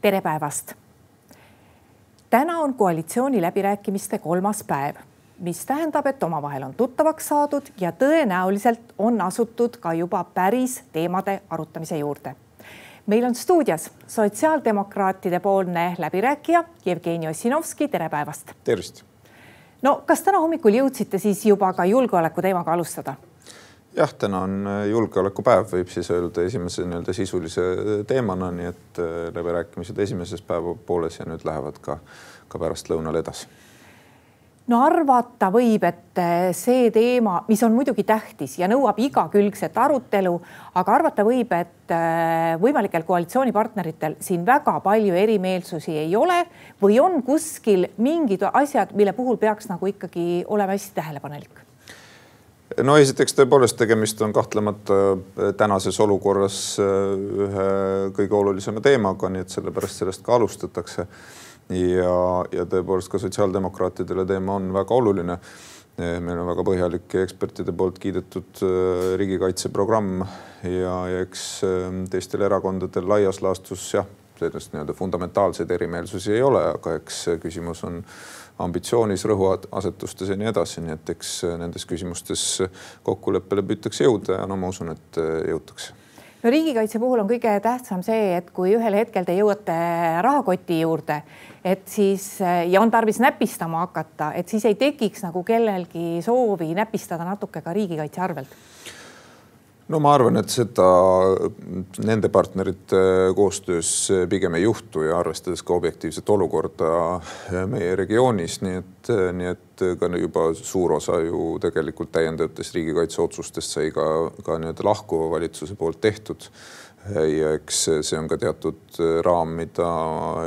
tere päevast. täna on koalitsiooniläbirääkimiste kolmas päev, mis tähendab, et omavahel on tuttavaks saadud ja tõenäoliselt on asutud ka juba päris teemade arutamise juurde. meil on stuudios sotsiaaldemokraatide poolne läbirääkija Jevgeni Ossinovski, tere päevast. tervist. no kas täna hommikul jõudsite siis juba ka julgeoleku teemaga alustada? Jah, täna on äh, julgeolekupäev, võib siis öelda esimese nii-öelda sisulise teemana, nii et äh, läbirääkimised esimeses päevapooles ja nüüd lähevad ka, ka pärastlõunal edasi. No arvata võib, et äh, see teema, mis on muidugi tähtis ja nõuab igakülgset arutelu, aga arvata võib, et võimalikel koalitsioonipartneritel siin väga palju erimeelsusi ei ole või on kuskil mingid asjad, mille puhul peaks nagu ikkagi olema hästi tähelepanelik no esiteks tõepoolest tegemist on kahtlemata äh, tänases olukorras äh, ühe kõige olulisema teemaga, nii et sellepärast sellest ka alustatakse. ja, ja tõepoolest ka sotsiaaldemokraatidele teema on väga oluline. Äh, meil on väga põhjalik ekspertide poolt kiidetud riigikaitseprogramm ja, ja eks teistel erakondadel laias laastus jah, sellest nii-öelda fundamentaalseid erimeelsusi ei ole, aga eks küsimus on ambitsioonis, rõhuasetustes ja nii edasi, nii et eks nendes küsimustes kokkuleppele püütakse jõuda ja no ma usun, et jõutakse. No riigikaitse puhul on kõige tähtsam see, et kui ühel hetkel te jõuate rahakoti juurde, et siis ja on tarvis näpistama hakata, et siis ei tekiks nagu kellelgi soovi näpistada natuke ka riigikaitse arvelt no ma arvan, et seda nende partnerite koostöös pigem ei juhtu ja arvestades ka objektiivset olukorda meie regioonis, nii et, nii et ka juba suur osa ju tegelikult täiendavatest riigikaitseotsustest sai ka, ka nii-öelda lahkuva valitsuse poolt tehtud ja eks see on ka teatud äh, raam, mida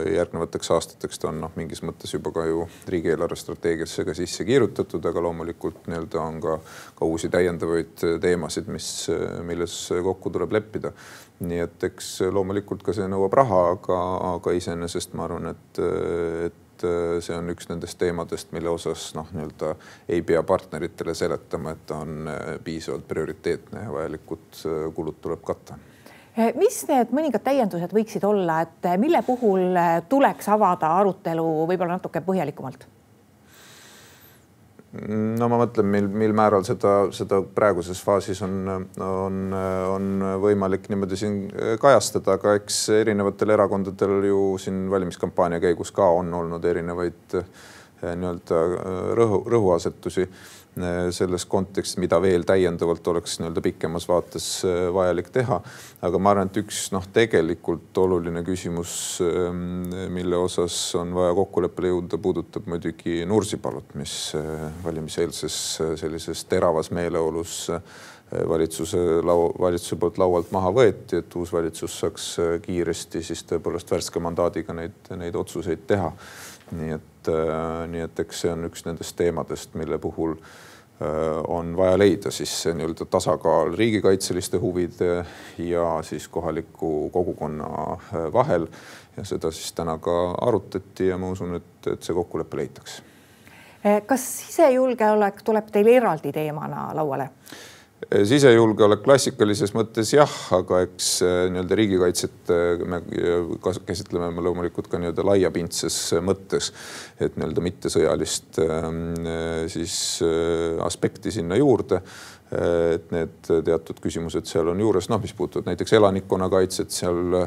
järgnevateks aastateks ta on noh, mingis mõttes juba ka ju riigieelarve strateegiasse ka sisse kirjutatud, aga loomulikult nii-öelda on ka, ka uusi täiendavaid teemasid, mis, milles kokku tuleb leppida. nii et eks loomulikult ka see nõuab raha, aga, aga iseenesest ma arvan, et, et see on üks nendest teemadest, mille osas noh, nii-öelda ei pea partneritele seletama, et ta on piisavalt prioriteetne ja vajalikud kulud tuleb katta mis need mõningad täiendused võiksid olla, et eh, mille puhul eh, tuleks avada arutelu võib-olla natuke põhjalikumalt? no ma mõtlen, mil, mil määral seda, seda praeguses faasis on, on, on võimalik niimoodi siin kajastada, aga eks erinevatel erakondadel ju siin valimiskampaania käigus ka on olnud erinevaid nii-öelda rõhu, rõhuasetusi selles kontekstis, mida veel täiendavalt oleks nii-öelda pikemas vaates äh, vajalik teha. aga ma arvan, et üks noh, tegelikult oluline küsimus, ähm, mille osas on vaja kokkuleppele jõuda, puudutab muidugi Nursipalut, mis äh, valimiseelses äh, sellises teravas meeleolus valitsuse lau-, valitsuse poolt laualt maha võeti, et uus valitsus saaks kiiresti siis tõepoolest värske mandaadiga neid, neid otsuseid teha. nii et, nii et eks see on üks nendest teemadest, mille puhul äh, Äh, on vaja leida siis nii-öelda tasakaal riigikaitseliste huvide ja siis kohaliku kogukonna äh, vahel. ja seda siis täna ka arutati ja ma usun, et, et see kokkulepe leitakse. Äh, kas sisejulgeolek tuleb teil eraldi teemana lauale? Sisejulgeolek klassikalises mõttes jah, aga eks nii-öelda riigikaitset me käsitleme loomulikult ka nii-öelda laiapindses mõttes, et nii-öelda mittesõjalist siis aspekti sinna juurde et need teatud küsimused seal on juures, noh, mis puudutab näiteks elanikkonnakaitset, seal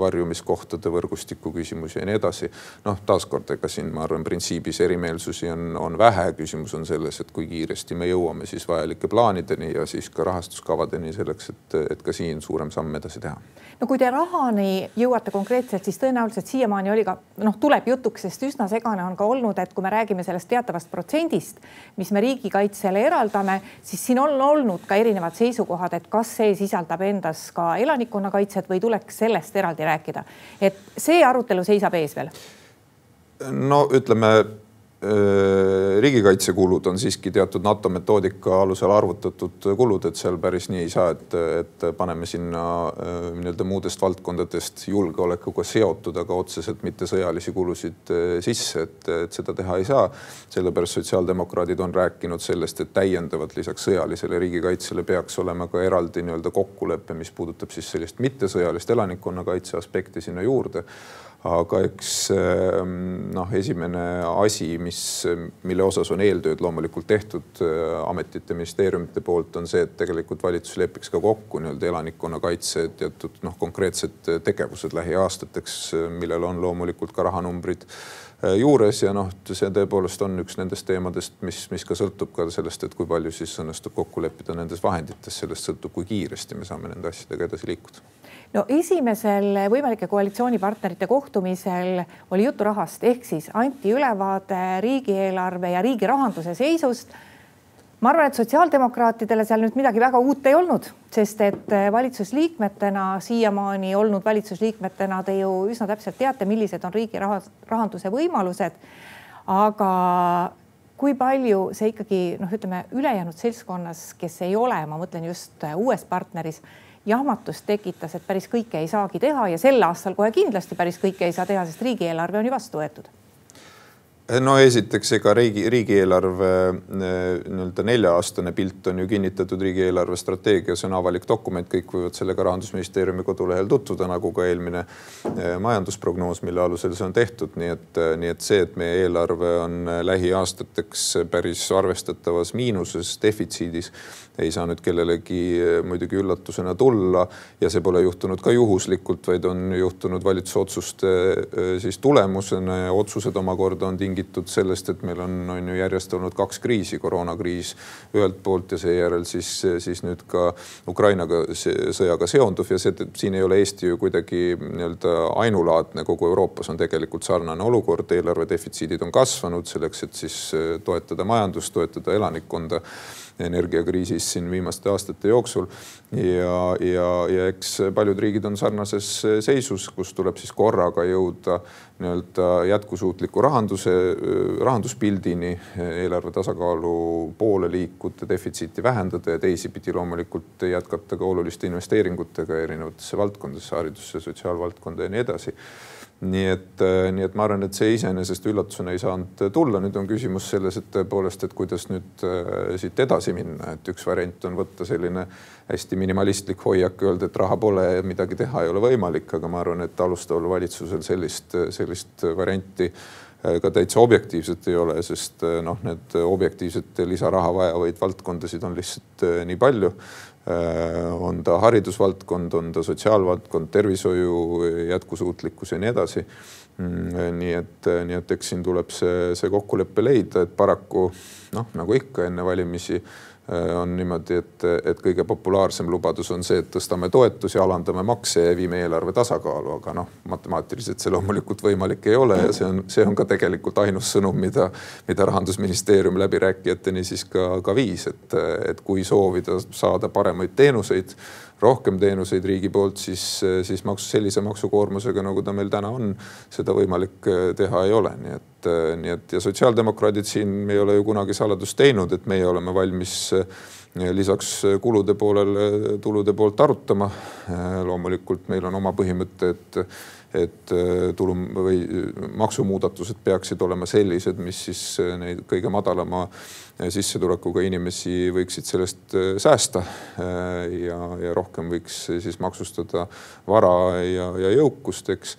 varjumiskohtade võrgustiku küsimusi ja nii edasi. noh, taaskord, ega siin ma arvan, printsiibis erimeelsusi on, on vähe, küsimus on selles, et kui kiiresti me jõuame siis vajalike plaanideni ja siis ka rahastuskavadeni selleks, et, et ka siin suurem samm edasi teha. No kui te rahani jõuate konkreetselt, siis tõenäoliselt siiamaani oli ka noh, tuleb jutuks, sest üsna segane on ka olnud, et kui me räägime sellest teatavast protsendist, mis me riigikaitsele eraldame, siis siin on olnud ka erinevad seisukohad, et kas see sisaldab endas ka elanikkonnakaitset või tuleks sellest eraldi rääkida. et see arutelu seisab ees veel. no ütleme riigikaitsekulud on siiski teatud NATO metoodika alusel arvutatud kulud, et seal päris nii ei saa, et, et paneme sinna nii-öelda muudest valdkondadest julgeolekuga seotud, aga otseselt mitte sõjalisi kulusid sisse, et, et seda teha ei saa. sellepärast sotsiaaldemokraadid on rääkinud sellest, et täiendavalt lisaks sõjalisele riigikaitsele peaks olema ka eraldi nii-öelda kokkulepe, mis puudutab siis sellist mittesõjalist elanikkonnakaitse aspekti sinna juurde aga eks ehm, noh, esimene asi, mis, mille osas on eeltööd loomulikult tehtud äh, ametite, ministeeriumite poolt, on see, et tegelikult valitsus lepiks ka kokku nii-öelda elanikkonnakaitse teatud noh, konkreetsed tegevused lähiaastateks, millel on loomulikult ka rahanumbrid äh, juures. Ja noh, see tõepoolest on üks nendest teemadest, mis, mis ka sõltub ka sellest, et kui palju siis õnnestub kokku leppida nendes vahendites, sellest sõltub, kui kiiresti me saame nende asjadega edasi liikuda no esimesel võimalike koalitsioonipartnerite kohtumisel oli juttu rahast, ehk siis anti ülevaade riigieelarve ja riigi rahanduse seisust. ma arvan, et sotsiaaldemokraatidele seal nüüd midagi väga uut ei olnud, sest et valitsusliikmetena, siiamaani olnud valitsusliikmetena te ju üsna täpselt teate, millised on riigi raha, rahanduse võimalused. aga kui palju see ikkagi noh, ütleme ülejäänud seltskonnas, kes ei ole, ma mõtlen just uues partneris jahmatust tekitas, et päris kõike ei saagi teha ja sel aastal kohe kindlasti päris kõike ei saa teha, sest riigieelarve on ju vastu võetud no esiteks, ega riigi, riigieelarve eh, nii-öelda nelja-aastane pilt on ju kinnitatud riigieelarve strateegias, on avalik dokument, kõik võivad sellega rahandusministeeriumi kodulehel tutvuda, nagu ka eelmine eh, majandusprognoos, mille alusel see on tehtud, nii et, eh, nii et see, et meie eelarve on lähiaastateks päris arvestatavas miinuses, defitsiidis ei saa nüüd kellelegi muidugi üllatusena tulla. Ja see pole juhtunud ka juhuslikult, vaid on juhtunud valitsuse otsuste siis tulemusena ja otsused omakorda on tingitud sellest, et meil on, on ju järjest olnud kaks kriisi, koroonakriis ühelt poolt ja seejärel siis, siis nüüd ka Ukrainaga sõjaga seonduv ja see, siin ei ole Eesti ju kuidagi nii-öelda ainulaadne, kogu Euroopas on tegelikult sarnane olukord, eelarve defitsiidid on kasvanud selleks, et siis eh, toetada majandust, toetada elanikkonda energiakriisis siin viimaste aastate jooksul. ja, ja, ja eks paljud riigid on sarnases seisus, kus tuleb siis korraga jõuda nii-öelda jätkusuutliku rahanduse, rahanduspildini, eelarve tasakaalu poole liikuda, defitsiiti vähendada ja teisipidi loomulikult jätkata ka oluliste investeeringutega erinevatesse valdkondadesse, haridusse, sotsiaalvaldkonda ja nii edasi nii et, äh, nii et ma arvan, et see iseenesest üllatusena ei saanud tulla, nüüd on küsimus selles, et tõepoolest, et kuidas nüüd äh, siit edasi minna, et üks variant on võtta selline hästi minimalistlik hoiak, öelda, et raha pole ja midagi teha ei ole võimalik, aga ma arvan, et alustaval valitsusel sellist, sellist varianti äh, ka täitsa objektiivselt ei ole, sest noh, need objektiivselt lisaraha vajavaid valdkondasid on lihtsalt nii palju. Äh, on ta haridusvaldkond, on ta sotsiaalvaldkond, tervishoiu jätkusuutlikkus ja nii edasi. Mm, nii et, nii et eks siin tuleb see, see kokkulepe leida, et paraku noh, nagu ikka enne valimisi Äh, on niimoodi, et, et kõige populaarsem lubadus on see, et tõstame toetusi, alandame makse ja viime eelarve tasakaalu, aga noh, matemaatiliselt see loomulikult võimalik ei ole ja see on, see on ka tegelikult ainus sõnum, mida, mida rahandusministeerium läbirääkijateni siis ka, ka viis, et, et kui soovida saada paremaid teenuseid rohkem teenuseid riigi poolt, siis, siis maksu, sellise maksukoormusega, nagu ta meil täna on, seda võimalik äh, teha ei ole, nii et, äh, nii et ja sotsiaaldemokraadid siin, ei ole ju kunagi saladust teinud, et meie oleme valmis äh, lisaks kulude poolel tulude poolt arutama. loomulikult meil on oma põhimõte, et et tulu või maksumuudatused peaksid olema sellised, mis siis neid kõige madalama sissetulekuga inimesi võiksid sellest säästa. Ja, ja rohkem võiks siis maksustada vara ja, ja jõukust, eks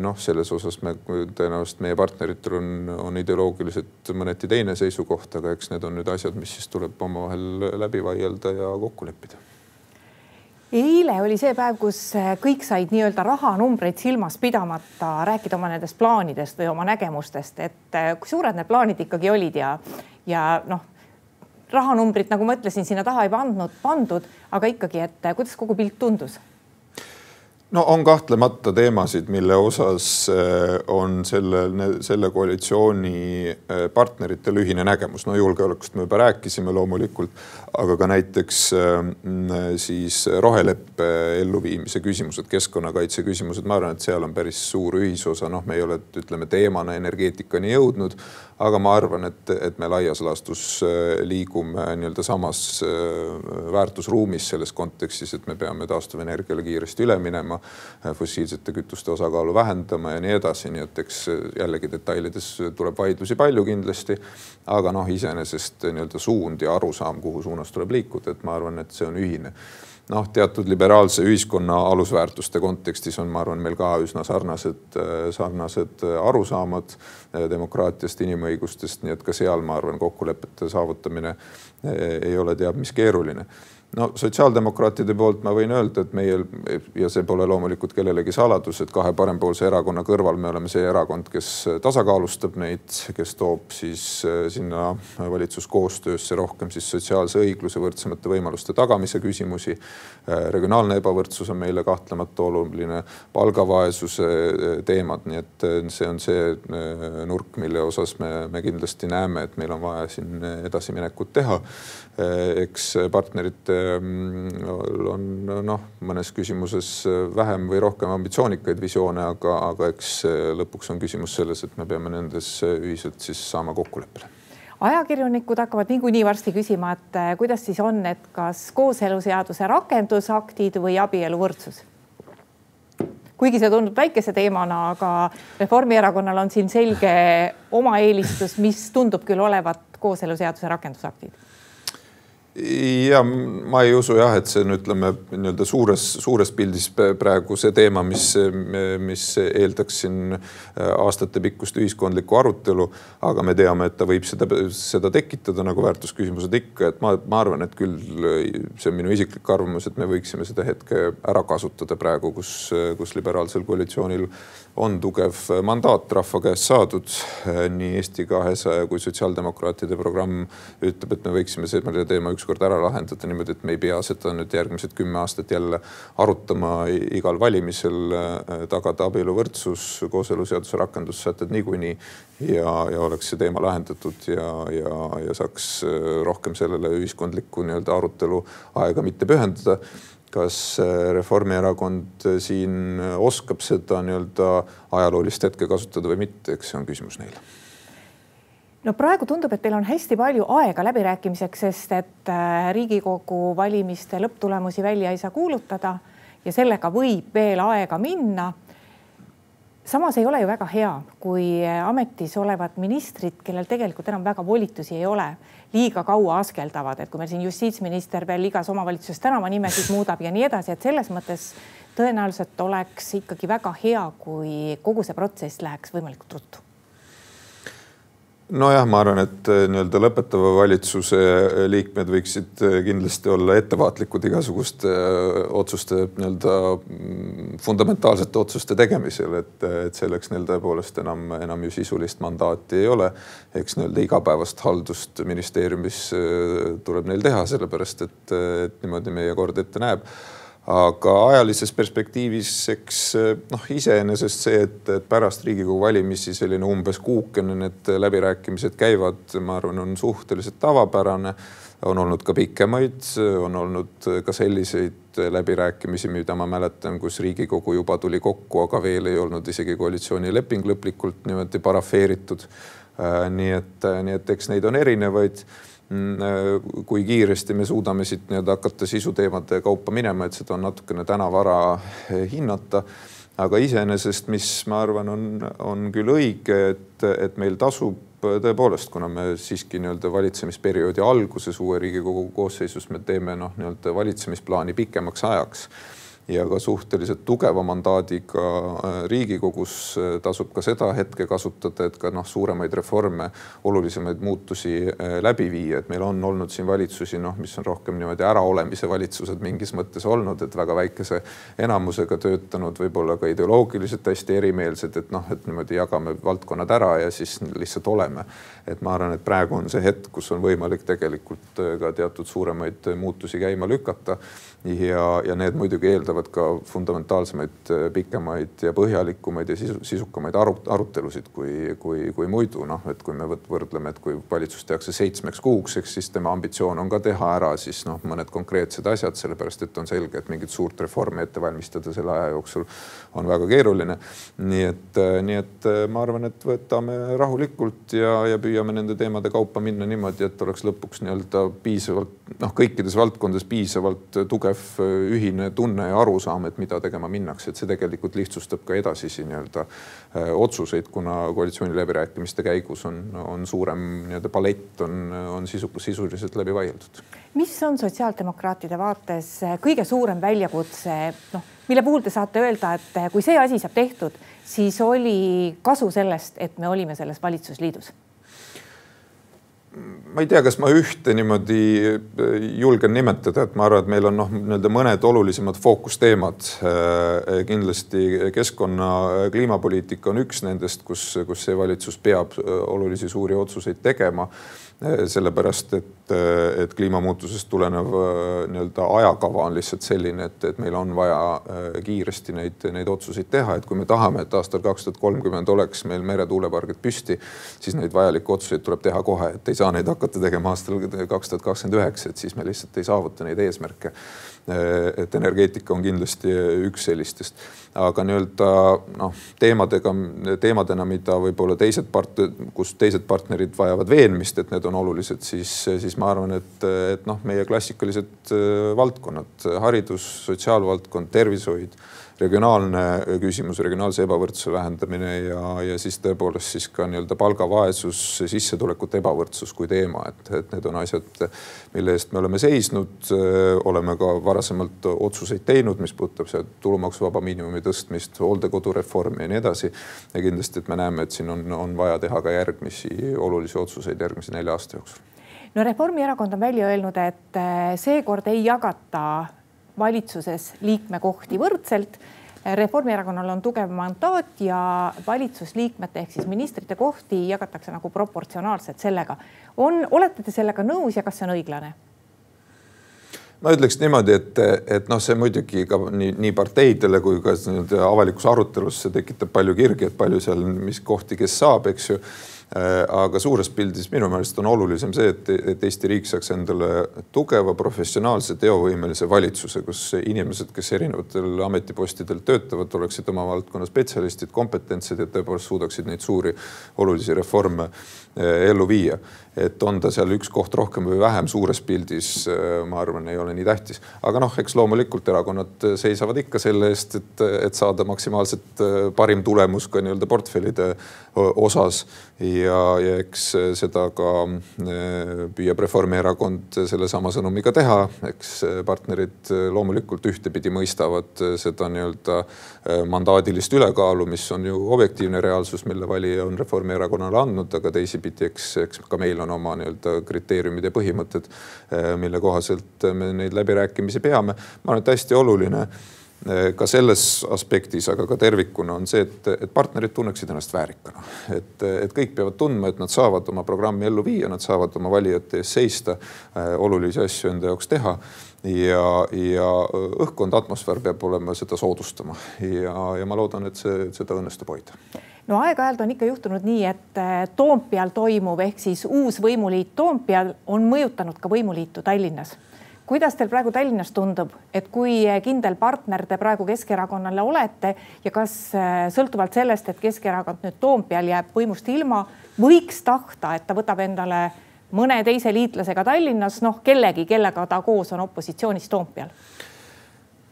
noh, selles osas me tõenäoliselt meie partneritel on, on ideoloogiliselt mõneti teine seisukoht, aga eks need on nüüd asjad, mis siis tuleb omavahel läbi vaielda ja kokku leppida eile oli see päev, kus kõik said nii-öelda rahanumbreid silmas pidamata rääkida oma nendest plaanidest või oma nägemustest, et kui suured need plaanid ikkagi olid ja, ja noh, rahanumbrit, nagu ma ütlesin, sinna taha ei pandud, pandud, aga ikkagi, et kuidas kogu pilt tundus? No on kahtlemata teemasid, mille osas äh, on selle, selle koalitsiooni äh, partneritel ühine nägemus. no julgeolekust me juba rääkisime loomulikult, aga ka näiteks äh, siis roheleppe elluviimise küsimused, keskkonnakaitse küsimused, ma arvan, et seal on päris suur ühisosa, noh, me ei ole, ütleme teemana energeetikani jõudnud, aga ma arvan, et, et me laias laastus liigume nii-öelda samas väärtusruumis selles kontekstis, et me peame taastuvenergiale kiiresti üle minema fossiilsete kütuste osakaalu vähendama ja nii edasi, nii et eks jällegi detailides tuleb vaidlusi palju kindlasti. aga noh, iseenesest nii-öelda suund ja arusaam, kuhu suunas tuleb liikuda, et ma arvan, et see on ühine noh, teatud liberaalse ühiskonna alusväärtuste kontekstis on, ma arvan, meil ka üsna sarnased, sarnased arusaamad demokraatiast, inimõigustest, nii et ka seal ma arvan, kokkulepete saavutamine ei ole teab mis keeruline no sotsiaaldemokraatide poolt ma võin öelda, et meie ja see pole loomulikult kellelegi saladus, et kahe parempoolse erakonna kõrval me oleme see erakond, kes tasakaalustab neid, kes toob siis äh, sinna valitsuskoostöösse rohkem siis sotsiaalse õigluse, võrdsemate võimaluste tagamise küsimusi. Äh, regionaalne ebavõrdsus on meile kahtlemata oluline, palgavaesuse äh, teemad, nii et see on see nurk, mille osas me, me kindlasti näeme, et meil on vaja siin edasiminekut teha. eks partnerite on noh, mõnes küsimuses vähem või rohkem ambitsioonikaid visioone, aga, aga eks lõpuks on küsimus selles, et me peame nendes ühiselt siis saama kokkuleppele ajakirjanikud hakkavad niikuinii varsti küsima, et eh, kuidas siis on, et kas kooseluseaduse rakendusaktid või abieluvõrdsus? kuigi see tundub väikese teemana, aga Reformierakonnal on siin selge oma eelistus, mis tundub küll olevat kooseluseaduse rakendusaktid ja ma ei usu jah, et see on, ütleme nii-öelda suures, suures pildis praegu see teema, mis, mis eeldaks siin äh, aastatepikkust ühiskondlikku arutelu. aga me teame, et ta võib seda, seda tekitada nagu väärtusküsimused ikka, et ma, ma arvan, et küll see on minu isiklik arvamus, et me võiksime seda hetke ära kasutada praegu, kus, kus liberaalsel koalitsioonil on tugev mandaat rahva käest saadud. nii Eesti kahesaja kui sotsiaaldemokraatide programm ütleb, et me võiksime selle teema ükskord ära lahendada niimoodi, et me ei pea seda nüüd järgmised kümme aastat jälle arutama igal valimisel, tagada abieluvõrdsus, kooseluseaduse rakendussätted niikuinii ja, ja oleks see teema lahendatud ja, ja, ja saaks rohkem sellele ühiskondlikku nii-öelda arutelu aega mitte pühendada. Kas äh, Reformierakond äh, siin oskab seda nii-öelda ajaloolist hetke kasutada või mitte, eks see on küsimus neile no praegu tundub, et teil on hästi palju aega läbirääkimiseks, sest et äh, Riigikogu valimiste lõpptulemusi välja ei saa kuulutada ja sellega võib veel aega minna. Samas ei ole ju väga hea, kui ametis olevad ministrid, kellel tegelikult enam väga volitusi ei ole, liiga kaua askeldavad, et kui meil siin justiitsminister veel igas omavalitsuses tänavanimesid muudab ja nii edasi, et selles mõttes tõenäoliselt oleks ikkagi väga hea, kui kogu see protsess läheks võimalikult ruttu nojah, ma arvan, et äh, nii-öelda lõpetava valitsuse äh, liikmed võiksid äh, kindlasti olla ettevaatlikud igasuguste otsuste nii-öelda mm, fundamentaalsete otsuste tegemisel, et, et selleks neil tõepoolest enam, enam ju sisulist mandaati ei ole. eks nii-öelda igapäevast haldust ministeeriumis tuleb neil teha, sellepärast et, et niimoodi meie kord ette näeb aga ajalises perspektiivis, eks noh, iseenesest see, et, et pärast Riigikogu valimisi selline umbes kuukene need läbirääkimised käivad, ma arvan, on suhteliselt tavapärane. on olnud ka pikemaid, on olnud ka selliseid läbirääkimisi, mida ma mäletan, kus Riigikogu juba tuli kokku, aga veel ei olnud isegi koalitsioonileping lõplikult niimoodi parafeeritud. nii et, nii et eks neid on erinevaid äh, kui kiiresti me suudame siit nii-öelda hakata sisuteemade kaupa minema, et seda on natukene täna vara eh, hinnata. aga iseenesest, mis ma arvan, on, on küll õige, et, et meil tasub tõepoolest, kuna me siiski nii-öelda valitsemisperioodi alguses uue Riigikogu koosseisus me teeme noh, nii-öelda valitsemisplaani pikemaks ajaks ja ka suhteliselt tugeva mandaadiga äh, Riigikogus äh, tasub ka seda hetke kasutada, et ka noh, suuremaid reforme, olulisemaid muutusi äh, läbi viia, et meil on olnud siin valitsusi, noh, mis on rohkem niimoodi äraolemise valitsused mingis mõttes olnud, et väga väikese enamusega töötanud, võib-olla ka ideoloogiliselt hästi erimeelsed, et noh, et niimoodi jagame valdkonnad ära ja siis lihtsalt oleme. et ma arvan, et praegu on see hetk, kus on võimalik tegelikult ka teatud suuremaid muutusi käima lükata ja, ja need muidugi eeldavad eeldavad ka fundamentaalsemaid, pikemaid ja põhjalikumaid ja sisu, sisukamaid arut, arutelusid kui, kui, kui muidu noh, et kui me võrdleme, et kui valitsus tehakse seitsmeks kuuks, eks siis tema ambitsioon on ka teha ära siis noh, mõned konkreetsed asjad, sellepärast et on selge, et mingit suurt reformi ette valmistada selle aja jooksul on väga keeruline. nii et, nii et ma arvan, et võtame rahulikult ja, ja püüame nende teemade kaupa minna niimoodi, et oleks lõpuks nii-öelda piisavalt noh, kõikides valdkondades piisavalt tugev ühine tunne ja arusaam, et mida tegema minnakse, et see tegelikult lihtsustab ka edasisi nii-öelda äh, otsuseid, kuna koalitsiooniläbirääkimiste käigus on, on suurem nii-öelda palett on, on sisu, sisuliselt läbi vaieldud. mis on sotsiaaldemokraatide vaates kõige suurem väljakutse, noh, mille puhul te saate öelda, et kui see asi saab tehtud, siis oli kasu sellest, et me olime selles valitsusliidus ma ei tea, kas ma ühte niimoodi äh, julgen nimetada, et ma arvan, et meil on noh, nii-öelda mõned olulisemad fookusteemad. Äh, kindlasti keskkonna kliimapoliitika on üks nendest, kus, kus see valitsus peab äh, olulisi suuri otsuseid tegema sellepärast et, eh, et kliimamuutusest tulenev eh, nii-öelda ajakava on lihtsalt selline, et, et meil on vaja kiiresti neid, neid otsuseid teha, et kui me tahame, et aastal kaks tuhat kolmkümmend oleks meil meretuulepargid püsti, siis neid vajalikke otsuseid tuleb teha kohe, et ei saa neid hakata tegema aastal kaks tuhat kakskümmend üheksa, et siis me lihtsalt ei saavuta neid eesmärke. et energeetika on kindlasti üks sellistest. Aga nii-öelda noh, teemadega, teemadena, mida võib-olla teised part-, kus teised partnerid vajavad veenmist, et need on olulised, siis, siis ma arvan, et, et noh, meie klassikalised äh, valdkonnad, haridus, sotsiaalvaldkond, tervishoid regionaalne küsimus, regionaalse ebavõrdsuse vähendamine ja, ja siis tõepoolest siis ka nii-öelda palgavaesus, sissetulekute ebavõrdsus kui teema, et, et need on asjad, mille eest me oleme seisnud. oleme ka varasemalt otsuseid teinud, mis puudutab seda tulumaksuvaba miinimumi tõstmist, hooldekodureformi ja nii edasi. ja kindlasti, et me näeme, et siin on, on vaja teha ka järgmisi olulisi otsuseid järgmise nelja aasta jooksul no Reformierakond on välja öelnud, et seekord ei jagata valitsuses liikmekohti võrdselt. Reformierakonnal on tugev mandaat ja valitsusliikmete ehk siis ministrite kohti jagatakse nagu proportsionaalselt sellega. on, olete te sellega nõus ja kas see on õiglane? ma ütleks niimoodi, et, et noh, see muidugi ka nii, nii parteidele kui ka avalikus arutelus see tekitab palju kirgi, et palju seal, mis kohti, kes saab, eks ju aga suures pildis minu meelest on olulisem see, et, et Eesti riik saaks endale tugeva, professionaalse, teovõimelise valitsuse, kus inimesed, kes erinevatel ametipostidel töötavad, oleksid oma valdkonna spetsialistid, kompetentsed ja tõepoolest suudaksid neid suuri olulisi reforme äh, ellu viia et on ta seal üks koht rohkem või vähem suures pildis, äh, ma arvan, ei ole nii tähtis. aga noh, eks loomulikult erakonnad seisavad ikka selle eest, et, et saada maksimaalselt äh, parim tulemus ka nii-öelda portfellide osas. Ja, ja eks seda ka äh, püüab Reformierakond sellesama sõnumiga teha, eks partnerid loomulikult ühtepidi mõistavad seda nii-öelda mandaadilist ülekaalu, mis on ju objektiivne reaalsus, mille valija on Reformierakonnale andnud, aga teisipidi, eks, eks ka meil on oma nii-öelda kriteeriumid ja põhimõtted, eh, mille kohaselt me neid läbirääkimisi peame. ma arvan, et hästi oluline eh, ka selles aspektis, aga ka tervikuna on see, et, et partnerid tunneksid ennast väärikana. et, et kõik peavad tundma, et nad saavad oma programmi ellu viia, nad saavad oma valijate ees seista, eh, olulisi asju enda jaoks teha ja, ja õhkkond, atmosfäär peab olema seda soodustama ja, ja ma loodan, et see, seda õnnestub hoida no aeg-ajalt on ikka juhtunud nii, et äh, Toompeal toimuv ehk siis uus võimuliit Toompeal on mõjutanud ka võimuliitu Tallinnas. Kuidas teil praegu Tallinnas tundub, et kui kindel partner te praegu Keskerakonnale olete ja kas äh, sõltuvalt sellest, et Keskerakond nüüd Toompeal jääb võimust ilma, võiks tahta, et ta võtab endale mõne teise liitlasega Tallinnas, noh kellegi, kellega ta koos on opositsioonis Toompeal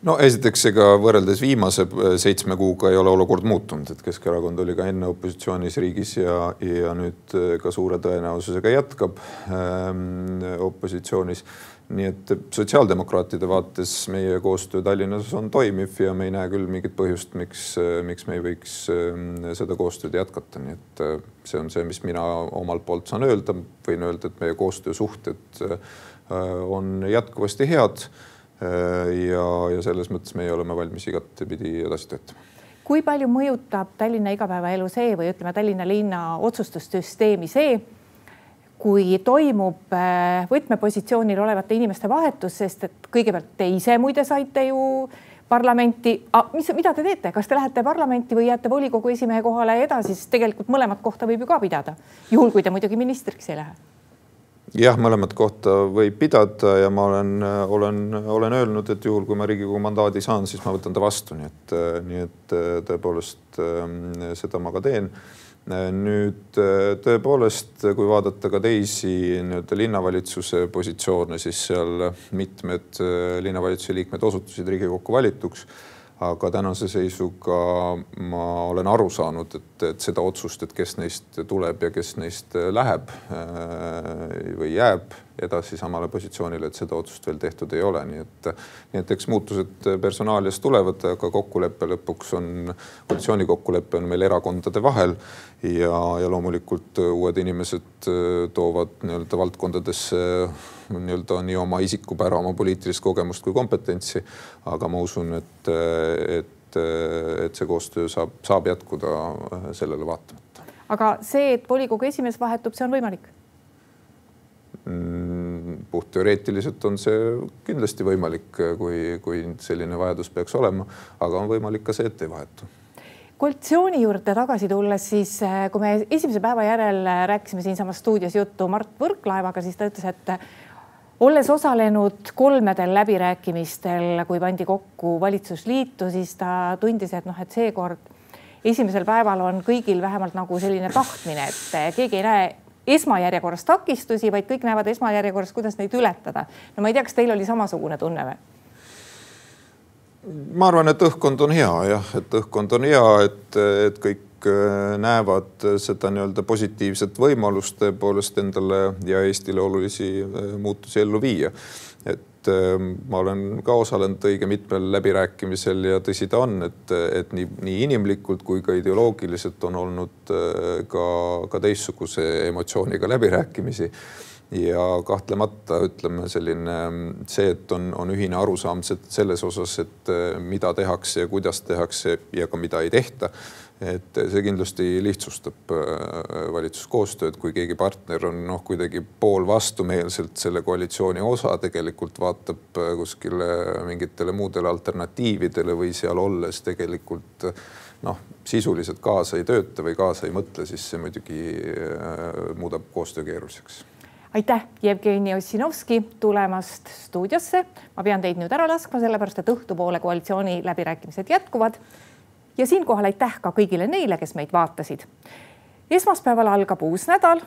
no esiteks, ega võrreldes viimase äh, seitsme kuuga ei ole olukord muutunud, et Keskerakond oli ka enne opositsioonis riigis ja, ja nüüd ka suure tõenäosusega jätkab ähm, opositsioonis. Nii et sotsiaaldemokraatide vaates meie koostöö Tallinnas on toimiv ja me ei näe küll mingit põhjust, miks, äh, miks me ei võiks ähm, seda koostööd jätkata, nii et see on see, mis mina omalt poolt saan öelda, võin öelda, et meie koostöösuhted on jätkuvasti head Äh, ja, ja selles mõttes meie oleme valmis igatepidi edasi töötama. Kui palju mõjutab Tallinna igapäevaelu see või ütleme, Tallinna linna otsustussüsteemi see, kui toimub äh, võtmepositsioonil olevate inimeste vahetus, sest et kõigepealt te ise muide saite ju parlamenti, mis, mida te teete, kas te lähete parlamenti või jääte volikogu esimehe kohale edasi, sest tegelikult mõlemat kohta võib ju ka pidada, juhul kui te muidugi ministriks ei lähe. Jah, mõlemat kohta võib pidada ja ma olen, olen, olen öelnud, et juhul kui ma Riigikogu mandaadi saan, siis ma võtan ta vastu, nii et, nii et tõepoolest seda ma ka teen nüüd tõepoolest, kui vaadata ka teisi nii-öelda linnavalitsuse positsioone, siis seal mitmed linnavalitsuse liikmed osutusid Riigikokku valituks aga tänase seisuga ma olen aru saanud, et, et seda otsust, et kes neist tuleb ja kes neist läheb äh, või jääb edasi samale positsioonile, et seda otsust veel tehtud ei ole, nii et, nii et eks muutused personaalias tulevad, aga kokkulepe lõpuks on, koalitsiooni kokkulepe on meil erakondade vahel ja, ja loomulikult uued inimesed toovad nii-öelda valdkondadesse nii-öelda nii oma isikupära, oma poliitilist kogemust kui kompetentsi. aga ma usun, et, et, et see koostöö saab, saab jätkuda sellele vaatamata. aga see, et volikogu esimees vahetub, see on võimalik Mm, puhtteoreetiliselt on see kindlasti võimalik, kui, kui selline vajadus peaks olema, aga on võimalik ka see, et ei vahetu koalitsiooni juurde tagasi tulles, siis eh, kui me esimese päeva järel rääkisime siinsamas stuudios juttu Mart Võrklaevaga, siis ta ütles, et olles osalenud kolmedel läbirääkimistel, kui pandi kokku valitsusliitu, siis ta tundis, et noh, et seekord esimesel päeval on kõigil vähemalt nagu selline tahtmine, et keegi ei näe esmajärjekorras takistusi, vaid kõik näevad esmajärjekorras, kuidas neid ületada. no ma ei tea, kas teil oli samasugune tunne või? ma arvan, et õhkkond on hea jah, et õhkkond on hea, et, et kõik äh, näevad seda nii-öelda positiivset võimalust tõepoolest endale ja Eestile olulisi äh, muutusi ellu viia. et ähm, ma olen ka osalenud õige mitmel läbirääkimisel ja tõsi ta on, et, et nii, nii inimlikult kui ka ideoloogiliselt on olnud äh, ka, ka teistsuguse emotsiooniga läbirääkimisi ja kahtlemata ütleme selline see, et on, on ühine arusaam selles osas, et mida tehakse ja kuidas tehakse ja ka mida ei tehta et see kindlasti lihtsustab äh, valitsuskoostööd, kui keegi partner on noh, kuidagi pool vastumeelselt selle koalitsiooni osa, tegelikult vaatab äh, kuskile mingitele muudele alternatiividele või seal olles tegelikult noh, sisuliselt kaasa ei tööta või kaasa ei mõtle, siis see muidugi äh, muudab koostöö keeruliseks aitäh, Jevgeni Ossinovski tulemast stuudiosse. ma pean teid nüüd ära laskma, sellepärast et õhtupoole koalitsiooni läbirääkimised jätkuvad ja siinkohal aitäh ka kõigile neile, kes meid vaatasid. esmaspäeval algab uus nädal,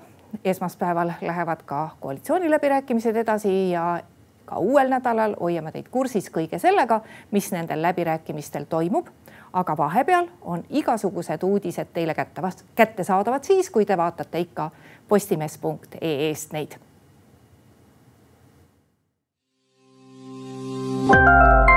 esmaspäeval lähevad ka koalitsiooniläbirääkimised edasi ja ka uuel nädalal hoiame teid kursis kõige sellega, mis nendel läbirääkimistel toimub. aga vahepeal on igasugused uudised teile kätte, kättesaadavad siis, kui te vaatate ikka postimees.ee-st neid. thank you